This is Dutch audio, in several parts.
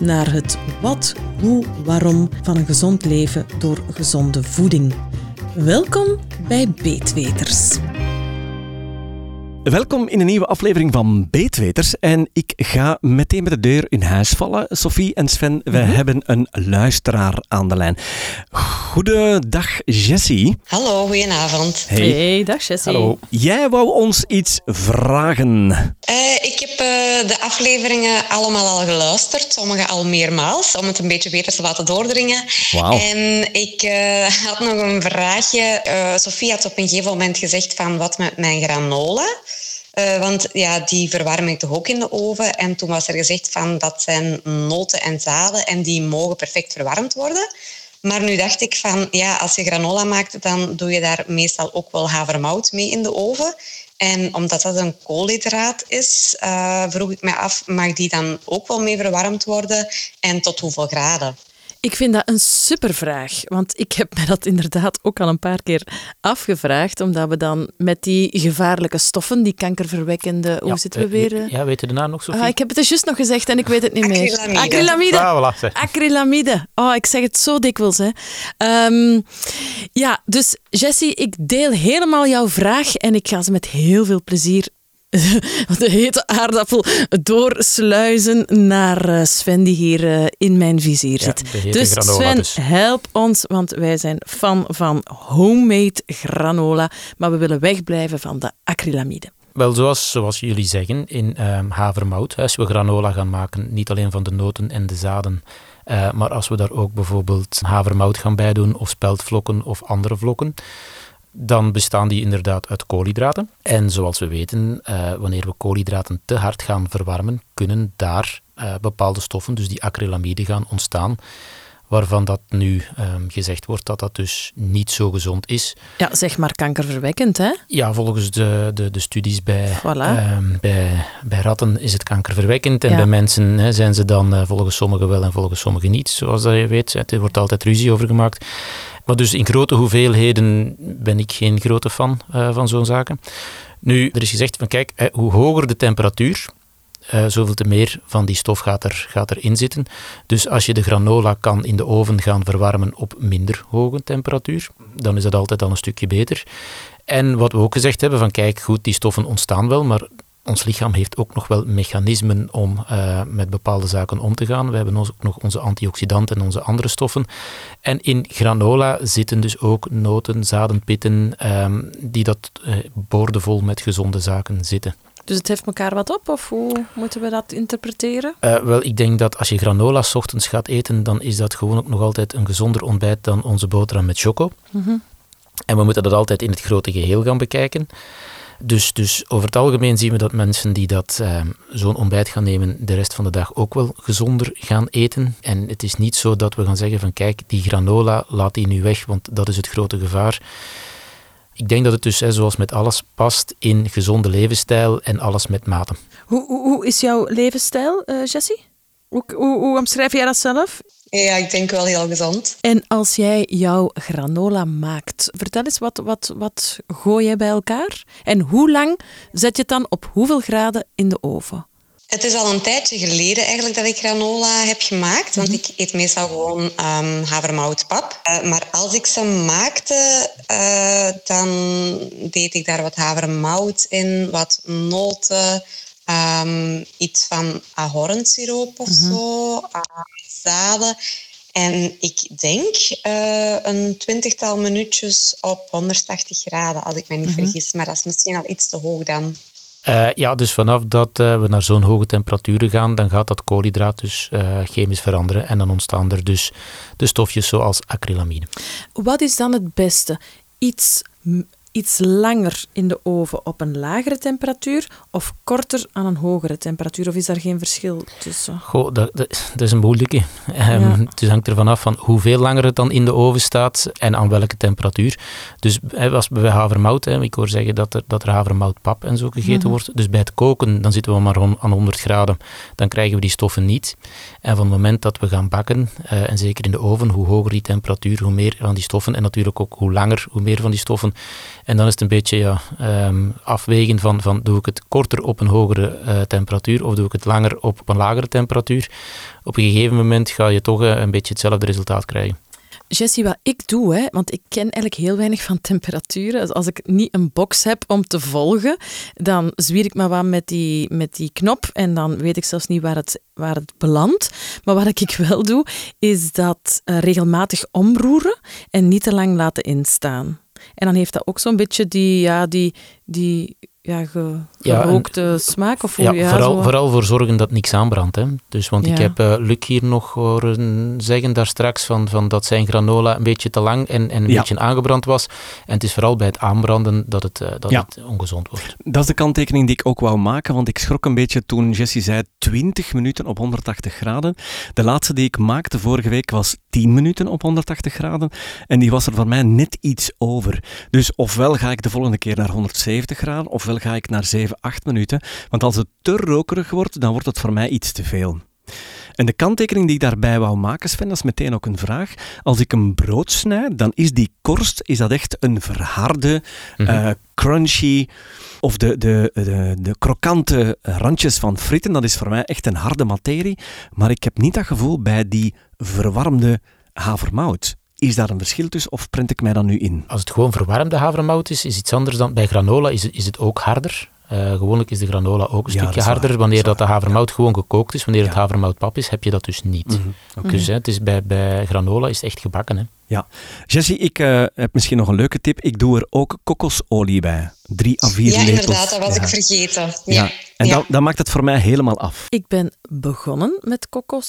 naar het wat, hoe, waarom van een gezond leven door gezonde voeding. Welkom bij Beetweters. Welkom in een nieuwe aflevering van Beetweters. En ik ga meteen met de deur in huis vallen. Sophie en Sven, we hebben een luisteraar aan de lijn. Goedendag, Jessie. Hallo, goedenavond. Hey, dag Jessie. Hallo. Jij wou ons iets vragen. Eh, ik heb eh, de afleveringen allemaal al geluisterd, sommige al meermaals, om het een beetje beter te laten doordringen. Wauw. En ik eh, had nog een vraagje. Eh Sophie had op een gegeven moment gezegd van wat met mijn granola. Eh, want ja, die verwarm ik toch ook in de oven. En toen was er gezegd van dat zijn noten en zaden en die mogen perfect verwarmd worden. Maar nu dacht ik van ja, als je granola maakt, dan doe je daar meestal ook wel havermout mee in de oven. En omdat dat een koolhydraat is, eh, vroeg ik me af, mag die dan ook wel mee verwarmd worden en tot hoeveel graden? Ik vind dat een supervraag, want ik heb me dat inderdaad ook al een paar keer afgevraagd, omdat we dan met die gevaarlijke stoffen, die kankerverwekkende, hoe zitten we eh, weer? eh? Ja, weet je de naam nog, Sophie? Ah, ik heb het dus juist nog gezegd en ik weet het niet meer. Acrylamide. Acrylamide. Ah, voilà, zeg. Acrylamide. Oh, ik zeg het zo dikwijls. Hè. Ehm, ja, dus Jessie, ik deel helemaal jouw vraag en ik ga ze met heel veel plezier de hete aardappel doorsluizen naar eh, Sven, die hier eh, in mijn vizier zit. dus Sven, dus. help ons, want wij zijn fan van homemade granola, maar we willen wegblijven van de acrylamide. Wel, zoals, zoals jullie zeggen, in ehm, havermout, als we granola gaan maken, niet alleen van de noten en de zaden, eh, maar als we daar ook bijvoorbeeld havermout gaan bijdoen, of speltvlokken of andere vlokken, dan bestaan die inderdaad uit koolhydraten. En zoals we weten, eh, wanneer we koolhydraten te hard gaan verwarmen, kunnen daar eh, bepaalde stoffen, dus die acrylamide, gaan ontstaan. Waarvan dat nu ehm, gezegd wordt dat dat dus niet zo gezond is. Ja, zeg maar kankerverwekkend, hè? Ja, volgens de, de, de studies bij, Voilà. ehm, bij, bij ratten is het kankerverwekkend. En Ja. bij mensen zijn ze dan eh, volgens sommigen wel en volgens sommigen niet. Zoals dat je weet, er wordt altijd ruzie over gemaakt. Maar dus in grote hoeveelheden ben ik geen grote fan eh, van zo'n zaken. Nu, er is gezegd van kijk, hè, hoe hoger de temperatuur, eh, zoveel te meer van die stof gaat, er, gaat erin zitten. Dus als je de granola kan in de oven gaan verwarmen op minder hoge temperatuur, dan is dat altijd al een stukje beter. En wat we ook gezegd hebben, van kijk, goed, die stoffen ontstaan wel, maar ons lichaam heeft ook nog wel mechanismen om eh, met bepaalde zaken om te gaan. We hebben ons- ook nog onze antioxidanten en onze andere stoffen. En in granola zitten dus ook noten, zaden, pitten, ehm, die dat eh, boordevol met gezonde zaken zitten. Dus het heeft elkaar wat op, of hoe moeten we dat interpreteren? Eh, wel, ik denk dat als je granola 's ochtends gaat eten, dan is dat gewoon ook nog altijd een gezonder ontbijt dan onze boterham met choco. Mhm. En we moeten dat altijd in het grote geheel gaan bekijken. Dus, dus over het algemeen zien we dat mensen die dat eh, zo'n ontbijt gaan nemen, de rest van de dag ook wel gezonder gaan eten. En het is niet zo dat we gaan zeggen van kijk, die granola, laat die nu weg, want dat is het grote gevaar. Ik denk dat het dus, zoals met alles, past in gezonde levensstijl en alles met mate. Hoe, hoe, is jouw levensstijl, eh, Jessie? Hoe, hoe, hoe omschrijf jij dat zelf? Ja, ik denk wel heel gezond. En als jij jouw granola maakt, vertel eens, wat, wat, wat gooi jij bij elkaar? En hoe lang zet je het dan op hoeveel graden in de oven? Het is al een tijdje geleden eigenlijk dat ik granola heb gemaakt, want ik eet meestal gewoon ehm havermoutpap. Eh, maar als ik ze maakte, eh, dan deed ik daar wat havermout in, wat noten, ehm, iets van ahornsiroop of zo, ah, zaden. En ik denk eh, een twintigtal minuutjes op 180 graden, als ik me niet vergis. Maar dat is misschien al iets te hoog dan. Eh, ja, dus vanaf dat eh, we naar zo'n hoge temperaturen gaan, dan gaat dat koolhydraat dus eh, chemisch veranderen. En dan ontstaan er dus de stofjes zoals acrylamide. Wat is dan het beste? Iets, iets langer in de oven op een lagere temperatuur of korter aan een hogere temperatuur? Of is daar geen verschil tussen? Goh, dat, dat, dat is een moeilijke. Ehm, Ja. Het hangt ervan af van hoeveel langer het dan in de oven staat en aan welke temperatuur. Dus als bij havermout, hè, ik hoor zeggen dat er, dat er havermoutpap en zo gegeten Mhm. wordt. Dus bij het koken, dan zitten we maar on- aan 100 graden. Dan krijgen we die stoffen niet. En van het moment dat we gaan bakken, eh, en zeker in de oven, hoe hoger die temperatuur, hoe meer van die stoffen. En natuurlijk ook hoe langer, hoe meer van die stoffen. En dan is het een beetje ja, ehm, afwegen van, van doe ik het korter op een hogere eh, temperatuur of doe ik het langer op een lagere temperatuur. Op een gegeven moment ga je toch eh, een beetje hetzelfde resultaat krijgen. Jessie, wat ik doe, hè, want ik ken eigenlijk heel weinig van temperaturen. Als ik niet een box heb om te volgen, dan zwier ik maar wat met die, met die knop en dan weet ik zelfs niet waar het, waar het belandt. Maar wat ik wel doe, is dat eh, regelmatig omroeren en niet te lang laten instaan. En dan heeft dat ook zo'n beetje die, ja, die, die ja, ge, Ja, en- gerookte smaak. Of hoe, Ja, ja, vooral, zo. vooral voor zorgen dat niks aanbrandt. Hè. Dus, want ik heb eh, Luc hier nog horen zeggen daar straks van, van dat zijn granola een beetje te lang en, en een Ja. beetje aangebrand was. En het is vooral bij het aanbranden dat het, eh, dat Ja. het ongezond wordt. Dat is de kanttekening die ik ook wou maken, want ik schrok een beetje toen Jessie zei 20 minuten op 180 graden. De laatste die ik maakte vorige week was 10 minuten op 180 graden en die was er voor mij net iets over. Dus ofwel ga ik de volgende keer naar 170 graden, ofwel ga ik naar 7, 8 minuten. Want als het te rokerig wordt, dan wordt het voor mij iets te veel. En de kanttekening die ik daarbij wou maken, Sven, dat is meteen ook een vraag. Als ik een brood snijd, dan is die korst is dat echt een verharde, Mhm. eh, crunchy of de, de, de, de krokante randjes van fritten. Dat is voor mij echt een harde materie. Maar ik heb niet dat gevoel bij die verwarmde havermout. Is daar een verschil tussen of prent ik mij dan nu in? Als het gewoon verwarmde havermout is, is iets anders dan bij granola. Is het, is het ook harder. Eh, gewoonlijk is de granola ook een Ja, dat stukje waar, harder. dat Wanneer dat de havermout gewoon gekookt is, wanneer het Ja. havermoutpap is, heb je dat dus niet. Oké. Dus hè, het is bij, bij granola is het echt gebakken. Hè. Ja. Jessie, ik eh, heb misschien nog een leuke tip. Ik doe er ook kokosolie bij. Drie à vier Ja, lepels. inderdaad, dat was Ja. ik vergeten. Ja. Ja. En Ja. Dan, dan maakt het voor mij helemaal af. Ik ben begonnen met kokos,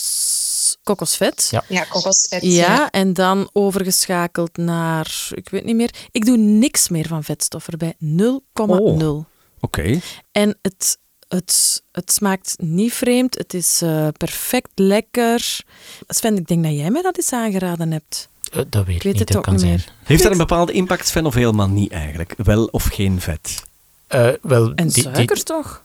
kokosvet. Ja. Ja, kokosvet. Ja, en dan overgeschakeld naar, ik weet niet meer. Ik doe niks meer van vetstof erbij. 0,0. Oké. En het, het, het smaakt niet vreemd. Het is eh, perfect lekker. Sven, ik denk dat jij mij dat eens aangeraden hebt. Eh, dat weet ik, weet niet, het dat kan niet zijn. meer. Heeft dat een bepaalde impact, Sven, of helemaal niet eigenlijk? Wel of geen vet? Eh, wel, En die- toch?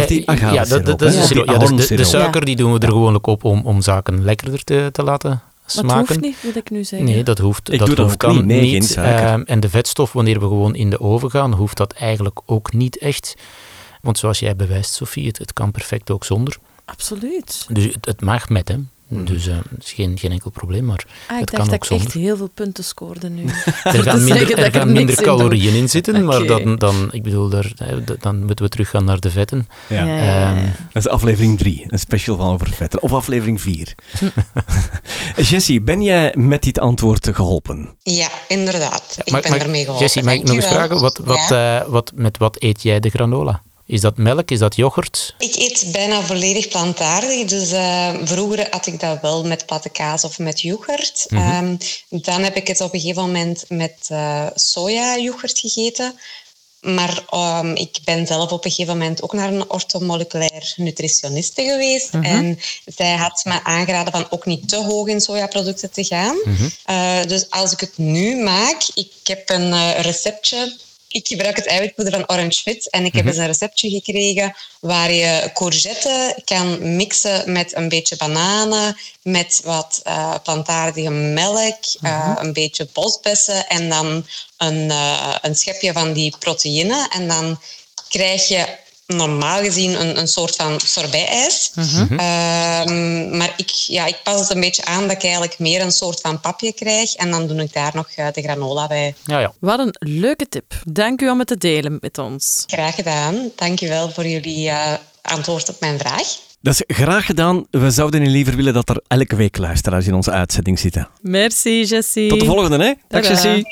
Dat die Eh, ja, dat, dat, dat is. Ja, dus de, de suiker die doen we er gewoonlijk op om, om zaken lekkerder te, te laten Dat smaken. hoeft niet, wil ik nu zeggen. Nee, dat hoeft, Ik dat doe dat hoeft ook dan niet. Nee, geen suiker. Ehm, en de vetstof, wanneer we gewoon in de oven gaan, hoeft dat eigenlijk ook niet echt. Want zoals jij bewijst, Sophie, het, het kan perfect ook zonder. Absoluut. Dus het, het mag met, hè. Dus eh, het is geen, geen enkel probleem, maar Ah, ik het dacht kan dat ook ik echt heel veel punten scoorde nu. Er gaan minder, er ik er gaan minder calorieën in zitten, maar dan, dan, ik bedoel, daar, d- dan moeten we teruggaan naar de vetten. Ja. Ja, ja, ja. Ehm, Dat is aflevering 3, een special van over vetten. Of aflevering 4. Jessie, ben jij met dit antwoord geholpen? Ja, inderdaad. Ik Mag- ben mag- ermee geholpen. Jessie, mag ik nog eens vragen, wat, wat, Ja. eh, wat, met wat eet jij de granola? Is dat melk? Is dat yoghurt? Ik eet bijna volledig plantaardig. Dus eh, vroeger had ik dat wel met platte kaas of met yoghurt. Mhm. Ehm, dan heb ik het op een gegeven moment met eh soja-yoghurt gegeten. Maar ehm, ik ben zelf op een gegeven moment ook naar een orthomoleculair nutritioniste geweest. Mhm. En zij had me aangeraden van ook niet te hoog in sojaproducten te gaan. Mhm. Eh, dus als ik het nu maak, ik heb een receptje. Ik gebruik het eiwitpoeder van Orange Fit en ik heb eens een receptje gekregen waar je courgette kan mixen met een beetje bananen, met wat eh, plantaardige melk, eh, een beetje bosbessen en dan een, eh, een schepje van die proteïne. En dan krijg je normaal gezien een, een soort van sorbet-ijs. Ehm, maar ik, ja, ik pas het een beetje aan dat ik eigenlijk meer een soort van papje krijg. En dan doe ik daar nog eh, de granola bij. Ja, ja. Wat een leuke tip. Dank u om het te delen met ons. Graag gedaan. Dankjewel voor jullie eh, antwoord op mijn vraag. Dat is graag gedaan. We zouden liever willen dat er elke week luisteraars in onze uitzending zitten. Merci, Jessie. Tot de volgende, hè? Dag. Jessie.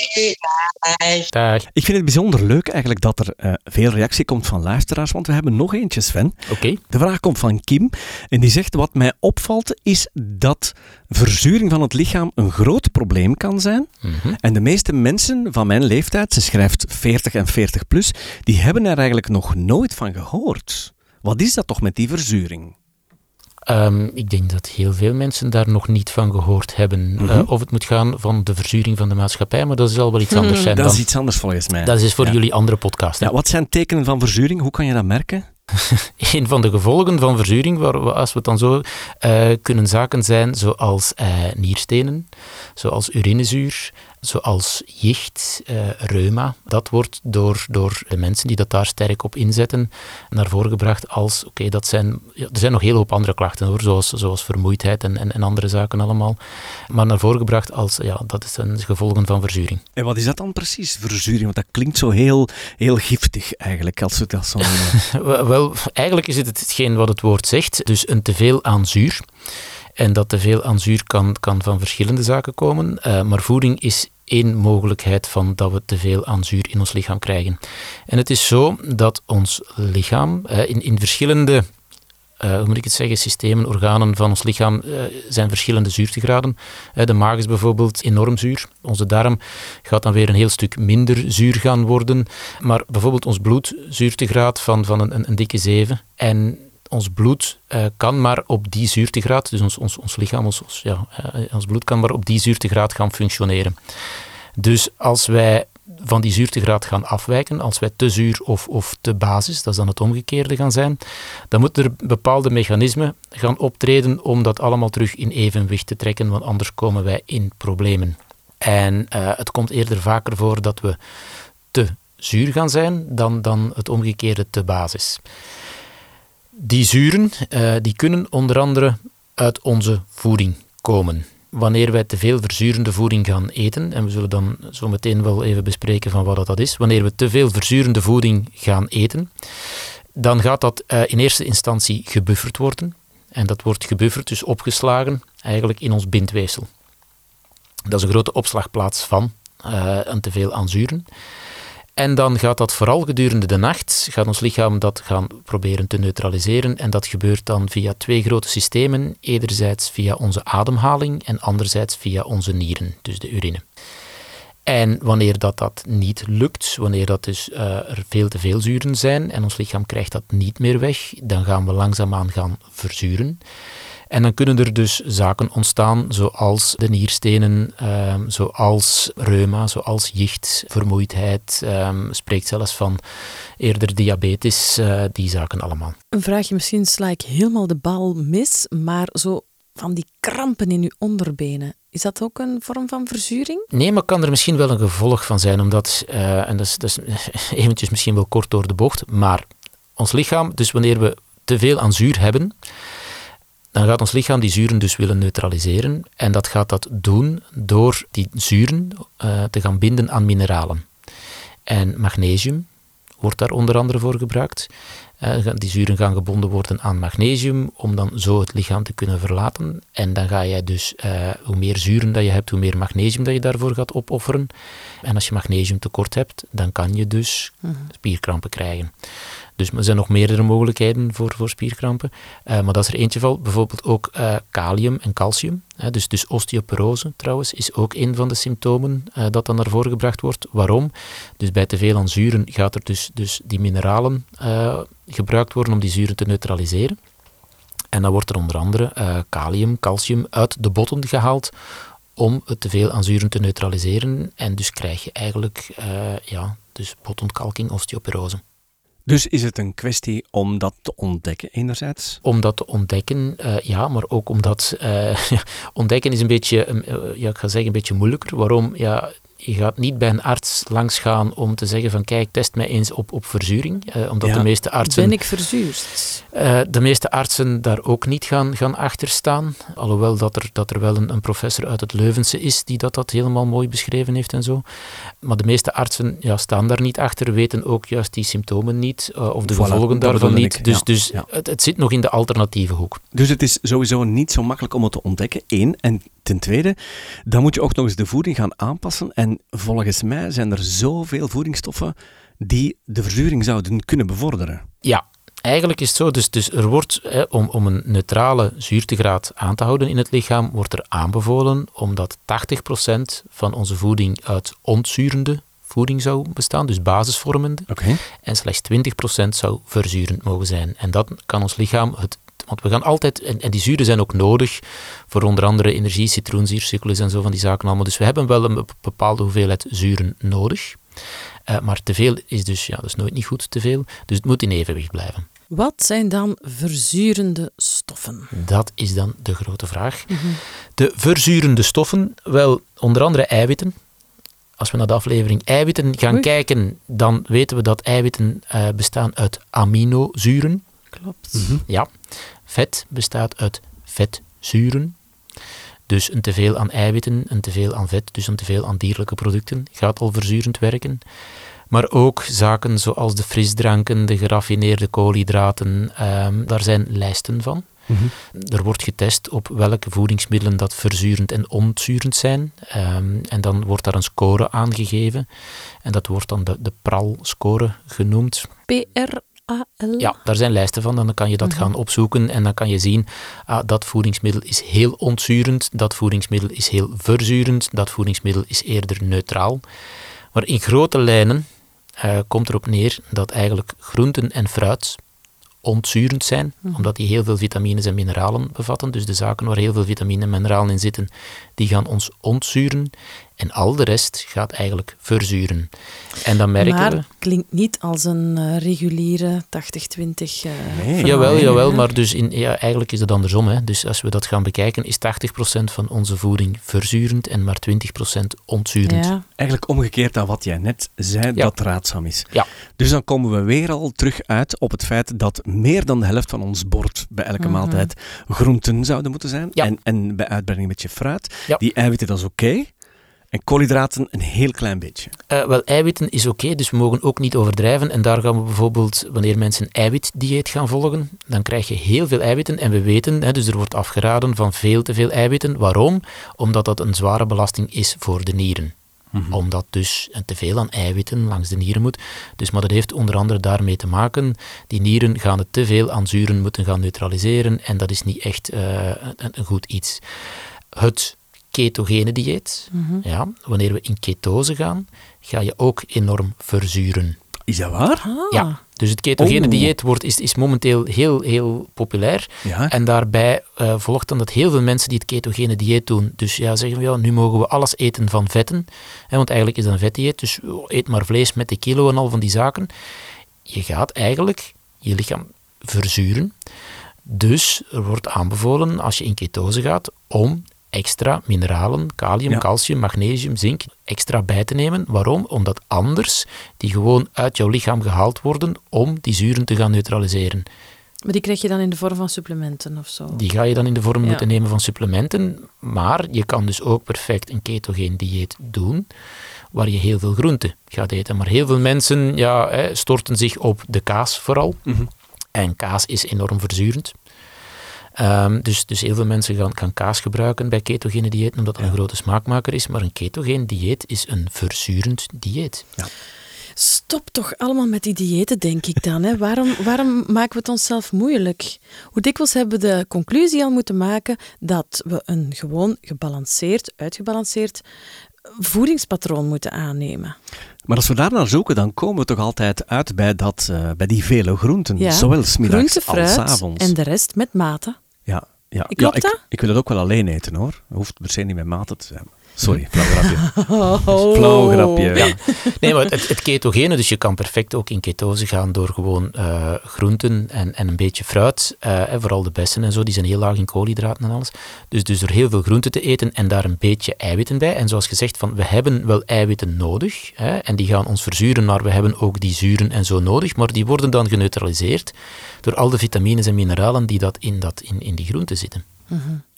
Dag. Ik vind het bijzonder leuk eigenlijk dat er eh, veel reactie komt van luisteraars, want we hebben nog eentje, Sven. Oké. De vraag komt van Kim en die zegt: Wat mij opvalt is dat verzuring van het lichaam een groot probleem kan zijn. Mhm. En de meeste mensen van mijn leeftijd, ze schrijft 40 en 40 plus, die hebben er eigenlijk nog nooit van gehoord. Wat is dat toch met die verzuring? Ehm, ik denk dat heel veel mensen daar nog niet van gehoord hebben. Mhm. Eh, of het moet gaan van de verzuring van de maatschappij, maar dat zal wel iets anders zijn Dat dan. is iets anders volgens mij. Dat is voor Ja. jullie andere podcast. hè. Ja, wat zijn tekenen van verzuring? Hoe kan je dat merken? Een van de gevolgen van verzuring, waar we, als we het dan zo eh, kunnen zaken zijn, zoals eh, nierstenen, zoals urinezuur, zoals jicht, eh, reuma. Dat wordt door, door de mensen die dat daar sterk op inzetten naar voren gebracht als, oké, dat zijn, ja, er zijn nog een hele hoop andere klachten hoor, zoals, zoals vermoeidheid en, en, en andere zaken allemaal, maar naar voren gebracht als, ja, dat zijn gevolgen van verzuring. En wat is dat dan precies, verzuring? Want dat klinkt zo heel, heel giftig eigenlijk, als we dat zo wel, eigenlijk is het hetgeen wat het woord zegt, dus een teveel aan zuur. En dat teveel aan zuur kan, kan van verschillende zaken komen, eh, maar voeding is één mogelijkheid van dat we teveel aan zuur in ons lichaam krijgen. En het is zo dat ons lichaam eh, in, in verschillende eh, hoe moet ik het zeggen, systemen, organen van ons lichaam zijn verschillende zuurtegraden. De maag is bijvoorbeeld enorm zuur. Onze darm gaat dan weer een heel stuk minder zuur gaan worden. Maar bijvoorbeeld ons bloedzuurtegraad van, van een, een, dikke 7. En ons bloed eh, kan maar op die zuurtegraad, dus ons, ons, ons lichaam, ons, ja, eh, ons bloed kan maar op die zuurtegraad gaan functioneren. Dus als wij van die zuurtegraad gaan afwijken, als wij te zuur of, of te basis, dat is dan het omgekeerde gaan zijn, dan moeten er bepaalde mechanismen gaan optreden om dat allemaal terug in evenwicht te trekken, want anders komen wij in problemen. En eh, het komt eerder vaker voor dat we te zuur gaan zijn dan, dan het omgekeerde te basis. Die zuren eh, die kunnen onder andere uit onze voeding komen. Wanneer wij te veel verzurende voeding gaan eten, en we zullen dan zo meteen wel even bespreken van wat dat is, wanneer we te veel verzurende voeding gaan eten, dan gaat dat eh, in eerste instantie gebufferd worden. En dat wordt gebufferd, dus opgeslagen, eigenlijk in ons bindweefsel. Dat is een grote opslagplaats van eh, een teveel aan zuren. En dan gaat dat vooral gedurende de nacht, gaat ons lichaam dat gaan proberen te neutraliseren. En dat gebeurt dan via twee grote systemen. Enerzijds via onze ademhaling en anderzijds via onze nieren, dus de urine. En wanneer dat, dat niet lukt, wanneer dat dus eh, er veel te veel zuren zijn en ons lichaam krijgt dat niet meer weg, dan gaan we langzaamaan gaan verzuren. En dan kunnen er dus zaken ontstaan zoals de nierstenen, ehm, zoals reuma, zoals jicht, vermoeidheid, ehm, spreekt zelfs van eerder diabetes, eh, die zaken allemaal. Een vraagje, misschien sla ik helemaal de bal mis, maar zo van die krampen in uw onderbenen, is dat ook een vorm van verzuring? Nee, maar kan er misschien wel een gevolg van zijn, omdat, eh, en dat is, dat is eventjes misschien wel kort door de bocht, maar ons lichaam, dus wanneer we te veel aan zuur hebben, dan gaat ons lichaam die zuren dus willen neutraliseren. En dat gaat dat doen door die zuren eh, te gaan binden aan mineralen. En magnesium wordt daar onder andere voor gebruikt. Eh, die zuren gaan gebonden worden aan magnesium om dan zo het lichaam te kunnen verlaten. En dan ga je dus, eh, hoe meer zuren dat je hebt, hoe meer magnesium dat je daarvoor gaat opofferen. En als je magnesium tekort hebt, dan kan je dus spierkrampen krijgen. Dus er zijn nog meerdere mogelijkheden voor, voor spierkrampen. Eh, maar dat is er eentje van. Bijvoorbeeld ook kalium en calcium. Hè, dus, dus osteoporose trouwens is ook een van de symptomen dat dan naar voren gebracht wordt. Waarom? Dus bij te veel aan zuren gaat er dus, dus die mineralen gebruikt worden om die zuren te neutraliseren. En dan wordt er onder andere eh, kalium, calcium uit de botten gehaald om het teveel aan zuren te neutraliseren. En dus krijg je eigenlijk eh, ja, dus botontkalking, osteoporose. Dus is het een kwestie om dat te ontdekken, enerzijds? Om dat te ontdekken, eh, ja, maar ook omdat eh, ontdekken is een beetje, ja, ik ga zeggen, een beetje moeilijker. Waarom? Ja, je gaat niet bij een arts langs gaan om te zeggen van kijk, test mij eens op, op verzuring. Eh, omdat Ja. de meeste artsen... Ben ik verzuurd? Eh, de meeste artsen daar ook niet gaan, gaan achter staan. Alhoewel dat er, dat er wel een, een professor uit het Leuvense is die dat, dat helemaal mooi beschreven heeft en zo. Maar de meeste artsen ja, staan daar niet achter, weten ook juist die symptomen niet eh, of de Voilà, gevolgen daarvan niet. ik, Dus, ja, dus ja. Het, het zit nog in de alternatieve hoek. Dus het is sowieso niet zo makkelijk om het te ontdekken, één. En ten tweede, dan moet je ook nog eens de voeding gaan aanpassen. En volgens mij zijn er zoveel voedingsstoffen die de verzuring zouden kunnen bevorderen. Ja, eigenlijk is het zo. Dus, dus er wordt, hè, om, om een neutrale zuurtegraad aan te houden in het lichaam, wordt er aanbevolen omdat 80% van onze voeding uit ontzurende voeding zou bestaan, dus basisvormende. En slechts 20% zou verzurend mogen zijn. En dat kan ons lichaam het. Want we gaan altijd, en, en die zuren zijn ook nodig voor onder andere energie, citroensiercyclus en zo van die zaken allemaal. Dus we hebben wel een be- bepaalde hoeveelheid zuren nodig. Eh, maar te veel is dus, ja, dat is nooit niet goed, te veel. Dus het moet in evenwicht blijven. Wat zijn dan verzurende stoffen? Dat is dan de grote vraag. De verzurende stoffen, wel onder andere eiwitten. Als we naar de aflevering eiwitten gaan Oei. kijken, dan weten we dat eiwitten eh, bestaan uit aminozuren. Klopt. Mhm. Ja, vet bestaat uit vetzuren. Dus een teveel aan eiwitten, een teveel aan vet, dus een teveel aan dierlijke producten gaat al verzurend werken. Maar ook zaken zoals de frisdranken, de geraffineerde koolhydraten, ehm, daar zijn lijsten van. Mhm. Er wordt getest op welke voedingsmiddelen dat verzurend en ontzurend zijn. Ehm, en dan wordt daar een score aangegeven. En dat wordt dan de, de PRAL-score genoemd. Ja, daar zijn lijsten van. Dan kan je dat gaan opzoeken en dan kan je zien, ah, dat voedingsmiddel is heel ontzurend, dat voedingsmiddel is heel verzurend, dat voedingsmiddel is eerder neutraal. Maar in grote lijnen eh, komt erop neer dat eigenlijk groenten en fruit ontzurend zijn, omdat die heel veel vitamines en mineralen bevatten. Dus de zaken waar heel veel vitamine en mineralen in zitten, die gaan ons ontzuren. En al de rest gaat eigenlijk verzuren. En dan merken maar we... klinkt niet als een eh, reguliere 80-20 eh Nee. Jawel, jawel, maar dus in, ja, eigenlijk is het andersom. Hè. Dus als we dat gaan bekijken, is 80% van onze voeding verzurend en maar 20% ontzurend. Ja. Eigenlijk omgekeerd aan wat jij net zei, Ja. dat raadzaam is. Ja. Dus dan komen we weer al terug uit op het feit dat meer dan de helft van ons bord bij elke Mhm. maaltijd groenten zouden moeten zijn. Ja. En, en bij uitbreiding met je fruit. Ja. Die eiwitten, dat is oké. En koolhydraten een heel klein beetje. Eh, wel, eiwitten is oké, dus we mogen ook niet overdrijven. En daar gaan we bijvoorbeeld, wanneer mensen een eiwitdieet gaan volgen, dan krijg je heel veel eiwitten. En we weten, hè, dus er wordt afgeraden van veel te veel eiwitten. Waarom? Omdat dat een zware belasting is voor de nieren. Omdat dus te veel aan eiwitten langs de nieren moet. Dus, maar dat heeft onder andere daarmee te maken. Die nieren gaan het te veel aan zuren moeten gaan neutraliseren. En dat is niet echt eh, een, een goed iets. Het ketogene dieet, ja, wanneer we in ketose gaan, ga je ook enorm verzuren. Is dat waar? Ah. Ja, dus het ketogene Oh. dieet wordt, is, is momenteel heel, heel populair. Ja. En daarbij eh, volgt dan dat heel veel mensen die het ketogene dieet doen. Dus ja, zeggen we, ja, nu mogen we alles eten van vetten. Hè, want eigenlijk is dat een vetdieet, dus oh, eet maar vlees met de kilo en al van die zaken. Je gaat eigenlijk je lichaam verzuren. Dus er wordt aanbevolen, als je in ketose gaat, om extra mineralen, kalium, Ja. calcium, magnesium, zink, extra bij te nemen. Waarom? Omdat anders die gewoon uit jouw lichaam gehaald worden om die zuren te gaan neutraliseren. Maar die krijg je dan in de vorm van supplementen of zo? Die ga je dan in de vorm Ja. moeten nemen van supplementen. Maar je kan dus ook perfect een ketogeen dieet doen, waar je heel veel groenten gaat eten. Maar heel veel mensen ja, hè, storten zich op de kaas vooral. Mhm. En kaas is enorm verzurend. Ehm, dus, dus heel veel mensen gaan, gaan kaas gebruiken bij ketogene diëten, omdat dat een grote smaakmaker is. Maar een ketogeen dieet is een verzurend dieet. Stop toch allemaal met die diëten, denk ik dan. Hè? Waarom, waarom maken we het onszelf moeilijk? Hoe dikwijls hebben we de conclusie al moeten maken dat we een gewoon gebalanceerd, uitgebalanceerd voedingspatroon moeten aannemen? Maar als we daar naar zoeken, dan komen we toch altijd uit bij, dat, eh, bij die vele groenten. Ja. Zowel smiddags Groente, als avonds. en de rest met mate. Ja, ja. Klopt ja, ik, ik wil het ook wel alleen eten hoor. Hoeft per se niet met maten te zijn. Sorry, flauw grapje. Oh. Flauw grapje. Ja. Nee, maar het, het ketogene, dus je kan perfect ook in ketose gaan door gewoon eh, groenten en, en een beetje fruit. eh, vooral de bessen en zo, die zijn heel laag in koolhydraten en alles. Dus, dus door heel veel groenten te eten en daar een beetje eiwitten bij. En zoals gezegd, van, we hebben wel eiwitten nodig. Hè, en die gaan ons verzuren, maar we hebben ook die zuren en zo nodig. Maar die worden dan geneutraliseerd door al de vitamines en mineralen die dat in, dat, in, in die groenten zitten.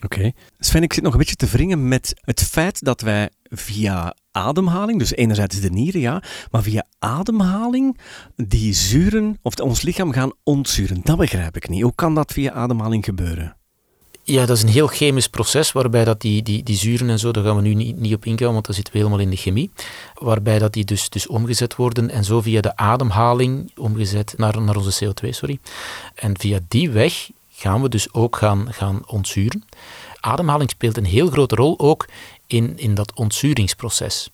Oké. Sven, ik zit nog een beetje te wringen met het feit dat wij via ademhaling, dus enerzijds de nieren, ja, maar via ademhaling die zuren, of ons lichaam gaan ontzuren. Dat begrijp ik niet. Hoe kan dat via ademhaling gebeuren? Ja, dat is een heel chemisch proces waarbij dat die, die, die zuren en zo, daar gaan we nu niet, niet op ingaan, want dat zitten we helemaal in de chemie. Waarbij dat die dus, dus omgezet worden en zo via de ademhaling omgezet naar, naar onze CO2, sorry. En via die weg gaan we dus ook gaan, gaan ontzuren. Ademhaling speelt een heel grote rol ook in, in dat ontzuringsproces.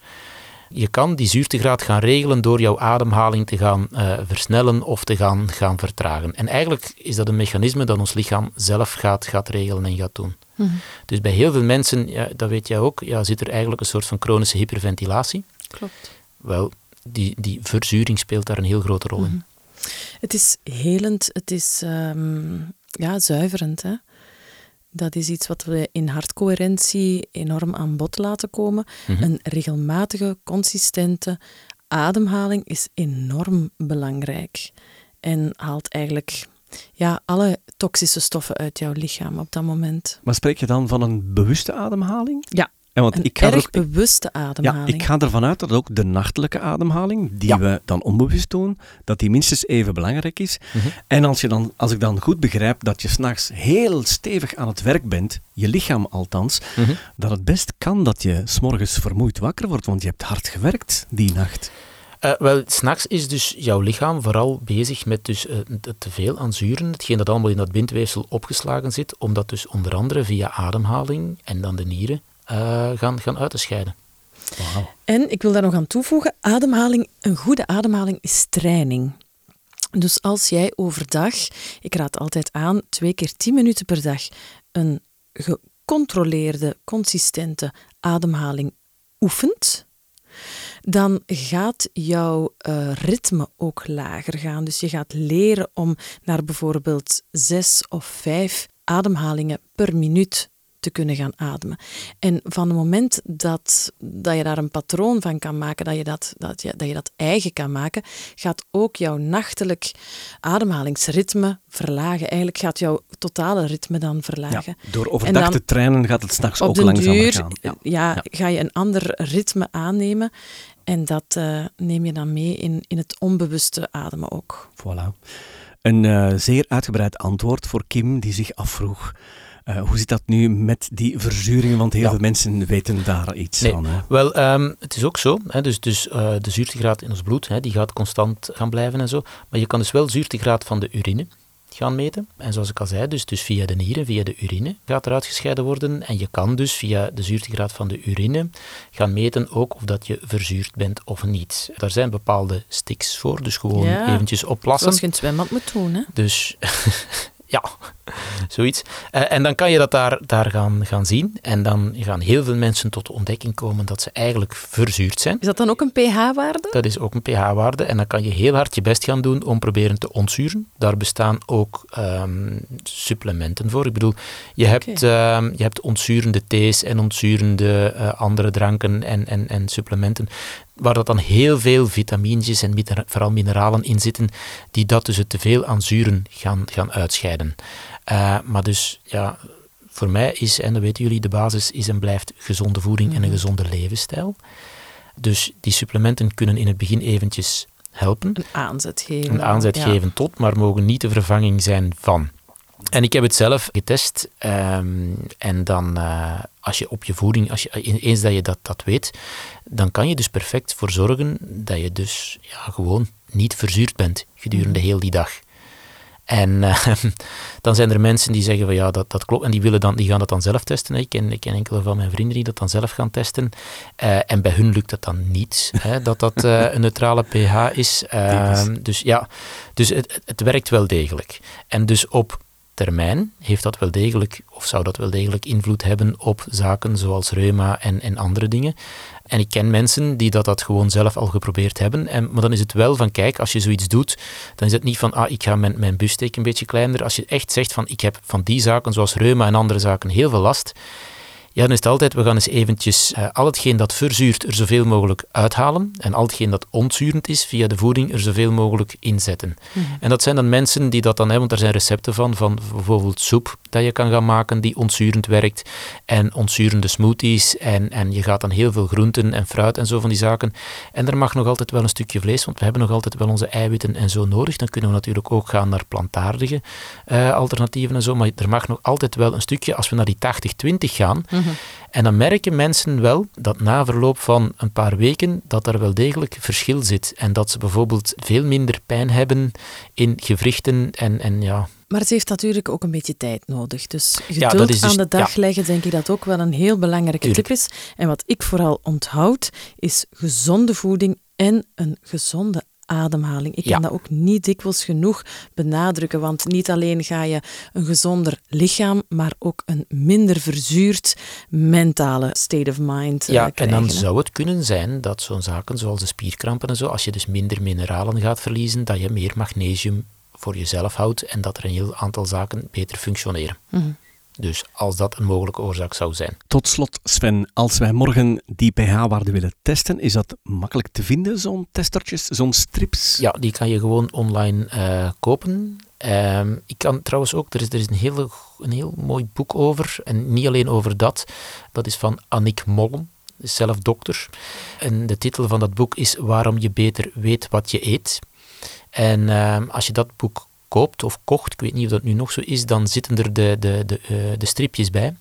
Je kan die zuurtegraad gaan regelen door jouw ademhaling te gaan eh, versnellen of te gaan, gaan vertragen. En eigenlijk is dat een mechanisme dat ons lichaam zelf gaat, gaat regelen en gaat doen. Dus bij heel veel mensen, ja, dat weet jij ook, ja, zit er eigenlijk een soort van chronische hyperventilatie. Klopt. Wel, die, die verzuring speelt daar een heel grote rol in. Het is helend, het is ehm, ja, zuiverend. Hè? Dat is iets wat we in hartcoherentie enorm aan bod laten komen. Een regelmatige, consistente ademhaling is enorm belangrijk. En haalt eigenlijk ja, alle toxische stoffen uit jouw lichaam op dat moment. Maar spreek je dan van een bewuste ademhaling? Ja, En want een ik ga er erg ook- bewuste Ja, ademhaling. ik ga ervan uit dat ook de nachtelijke ademhaling, die Ja. we dan onbewust doen, dat die minstens even belangrijk is. Mhm. En als, je dan, als ik dan goed begrijp dat je s'nachts heel stevig aan het werk bent, je lichaam althans, Mhm. dat het best kan dat je s'morgens vermoeid wakker wordt, want je hebt hard gewerkt die nacht. Eh, wel, s'nachts is dus jouw lichaam vooral bezig met dus, het te veel aan zuren, hetgeen dat allemaal in dat bindweefsel opgeslagen zit, om dat dus onder andere via ademhaling en dan de nieren eh, gaan, gaan uit te scheiden. En ik wil daar nog aan toevoegen, ademhaling, een goede ademhaling is training. Dus als jij overdag, ik raad altijd aan, twee keer tien minuten per dag, een gecontroleerde, consistente ademhaling oefent, dan gaat jouw eh, ritme ook lager gaan. Dus je gaat leren om naar bijvoorbeeld zes of vijf ademhalingen per minuut te kunnen gaan ademen. En van het moment dat, dat je daar een patroon van kan maken, dat je dat, dat, je, dat je dat eigen kan maken, gaat ook jouw nachtelijk ademhalingsritme verlagen. Eigenlijk gaat jouw totale ritme dan Ja, verlagen. door En overdag dan te trainen gaat het s'nachts ook langzamer duur gaan. ja. Ja. ga je een ander ritme aannemen en dat eh, neem je dan mee in, in het onbewuste ademen ook. Voilà. Een eh, zeer uitgebreid antwoord voor Kim, die zich afvroeg. Eh, hoe zit dat nu met die verzuringen? Want heel Ja. veel mensen weten daar iets Nee, van. Hè? Wel, ehm, het is ook zo. Hè, dus dus eh, de zuurtegraad in ons bloed hè, die gaat constant gaan blijven en zo. Maar je kan dus wel zuurtegraad van de urine gaan meten. En zoals ik al zei, dus, dus via de nieren, via de urine gaat er uitgescheiden worden. En je kan dus via de zuurtegraad van de urine gaan meten ook of dat je verzuurd bent of niet. Daar zijn bepaalde sticks voor, dus gewoon Ja, eventjes opplassen. Zoals je in het zwembad moet doen. Hè? Dus ja, zoiets. Eh, en dan kan je dat daar, daar gaan, gaan zien. En dan gaan heel veel mensen tot de ontdekking komen dat ze eigenlijk verzuurd zijn. Is dat dan ook een pH-waarde? Dat is ook een pH-waarde. En dan kan je heel hard je best gaan doen om proberen te ontzuren. Daar bestaan ook ehm, supplementen voor. Ik bedoel, je hebt, ehm, je hebt ontzurende thees en ontzurende eh, andere dranken en, en, en supplementen. Waar dat dan heel veel vitamines en vooral mineralen in zitten, die dat dus het teveel aan zuren gaan, gaan uitscheiden. Eh, maar dus, ja, voor mij is, en dat weten jullie, de basis is en blijft gezonde voeding en een gezonde levensstijl. Dus die supplementen kunnen in het begin eventjes helpen, Een aanzet geven. een aanzet Ja. geven tot, maar mogen niet de vervanging zijn van. En ik heb het zelf getest. ehm, en dan, eh, als je op je voeding, als je, eens dat je dat, dat weet, dan kan je dus perfect voor zorgen dat je dus ja, gewoon niet verzuurd bent gedurende heel die dag. En eh, dan zijn er mensen die zeggen van ja, dat, dat klopt. En die, willen dan, die gaan dat dan zelf testen. Ik ken, ik ken enkele van mijn vrienden die dat dan zelf gaan testen. Eh, en bij hun lukt dat dan niet, hè, dat dat eh, een neutrale pH is. Ehm, dus ja, dus het- het werkt wel degelijk. En dus op termijn heeft dat wel degelijk, of zou dat wel degelijk invloed hebben op zaken zoals reuma en, en andere dingen. En ik ken mensen die dat, dat gewoon zelf al geprobeerd hebben. En, maar dan is het wel van, kijk, als je zoiets doet, dan is het niet van, ah, ik ga mijn, mijn bussteek een beetje kleiner. Als je echt zegt van, ik heb van die zaken, zoals reuma en andere zaken, heel veel last ja, dan is het altijd, we gaan eens eventjes uh, al hetgeen dat verzuurt er zoveel mogelijk uithalen en al hetgeen dat ontzurend is via de voeding er zoveel mogelijk inzetten. Mhm. En dat zijn dan mensen die dat dan hebben, want er zijn recepten van, van bijvoorbeeld soep dat je kan gaan maken die ontzurend werkt en ontzurende smoothies en, en je gaat dan heel veel groenten en fruit en zo van die zaken. En er mag nog altijd wel een stukje vlees, want we hebben nog altijd wel onze eiwitten en zo nodig. Dan kunnen we natuurlijk ook gaan naar plantaardige uh, alternatieven en zo, maar er mag nog altijd wel een stukje, als we naar die 80-20 gaan, En dan merken mensen wel dat na verloop van een paar weken dat er wel degelijk verschil zit. En dat ze bijvoorbeeld veel minder pijn hebben in gewrichten en, en ja, maar het heeft natuurlijk ook een beetje tijd nodig. Dus geduld dus, aan de dag leggen, denk ik dat ook wel een heel belangrijke tip is. En wat ik vooral onthoud, is gezonde voeding en een gezonde ademhaling. Ik kan dat ook niet dikwijls genoeg benadrukken, want niet alleen ga je een gezonder lichaam, maar ook een minder verzuurd mentale state of mind Ja, krijgen. en dan zou het kunnen zijn dat zo'n zaken zoals de spierkrampen en zo, als je dus minder mineralen gaat verliezen, dat je meer magnesium voor jezelf houdt en dat er een heel aantal zaken beter functioneren. Mm dus als dat een mogelijke oorzaak zou zijn. Tot slot, Sven, als wij morgen die pH-waarde willen testen, is dat makkelijk te vinden, zo'n testertjes, zo'n strips? Ja, die kan je gewoon online uh, kopen. Uh, ik kan trouwens ook, er is, er is een, heel, een heel mooi boek over, en niet alleen over dat, dat is van Annick Mollem, zelf dokter. En de titel van dat boek is Waarom je beter weet wat je eet. En uh, als je dat boek koopt of kocht, ik weet niet of dat nu nog zo is, dan zitten er de, de, de, uh, de stripjes bij.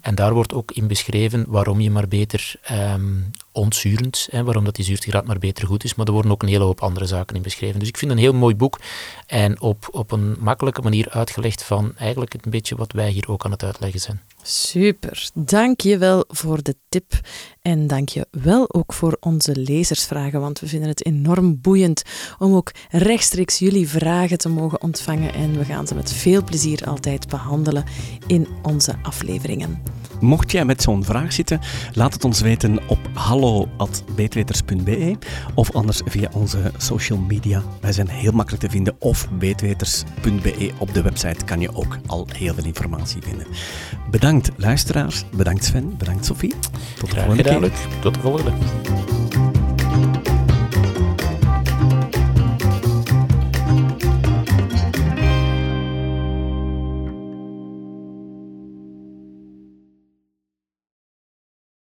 En daar wordt ook in beschreven waarom je maar beter um, ontzurend, hè, waarom dat die zuurtegraad maar beter goed is. Maar er worden ook een hele hoop andere zaken in beschreven. Dus ik vind een heel mooi boek en op, op een makkelijke manier uitgelegd van eigenlijk een beetje wat wij hier ook aan het uitleggen zijn. Super, dank je wel voor de tip en dank je wel ook voor onze lezersvragen, want we vinden het enorm boeiend om ook rechtstreeks jullie vragen te mogen ontvangen en we gaan ze met veel plezier altijd behandelen in onze afleveringen. Mocht jij met zo'n vraag zitten, laat het ons weten op hallo.beetweters.be of anders via onze social media. Wij zijn heel makkelijk te vinden of beetweters.be op de website kan je ook al heel veel informatie vinden. Bedankt luisteraars, bedankt Sven, bedankt Sophie. Tot de volgende keer. Tot de volgende.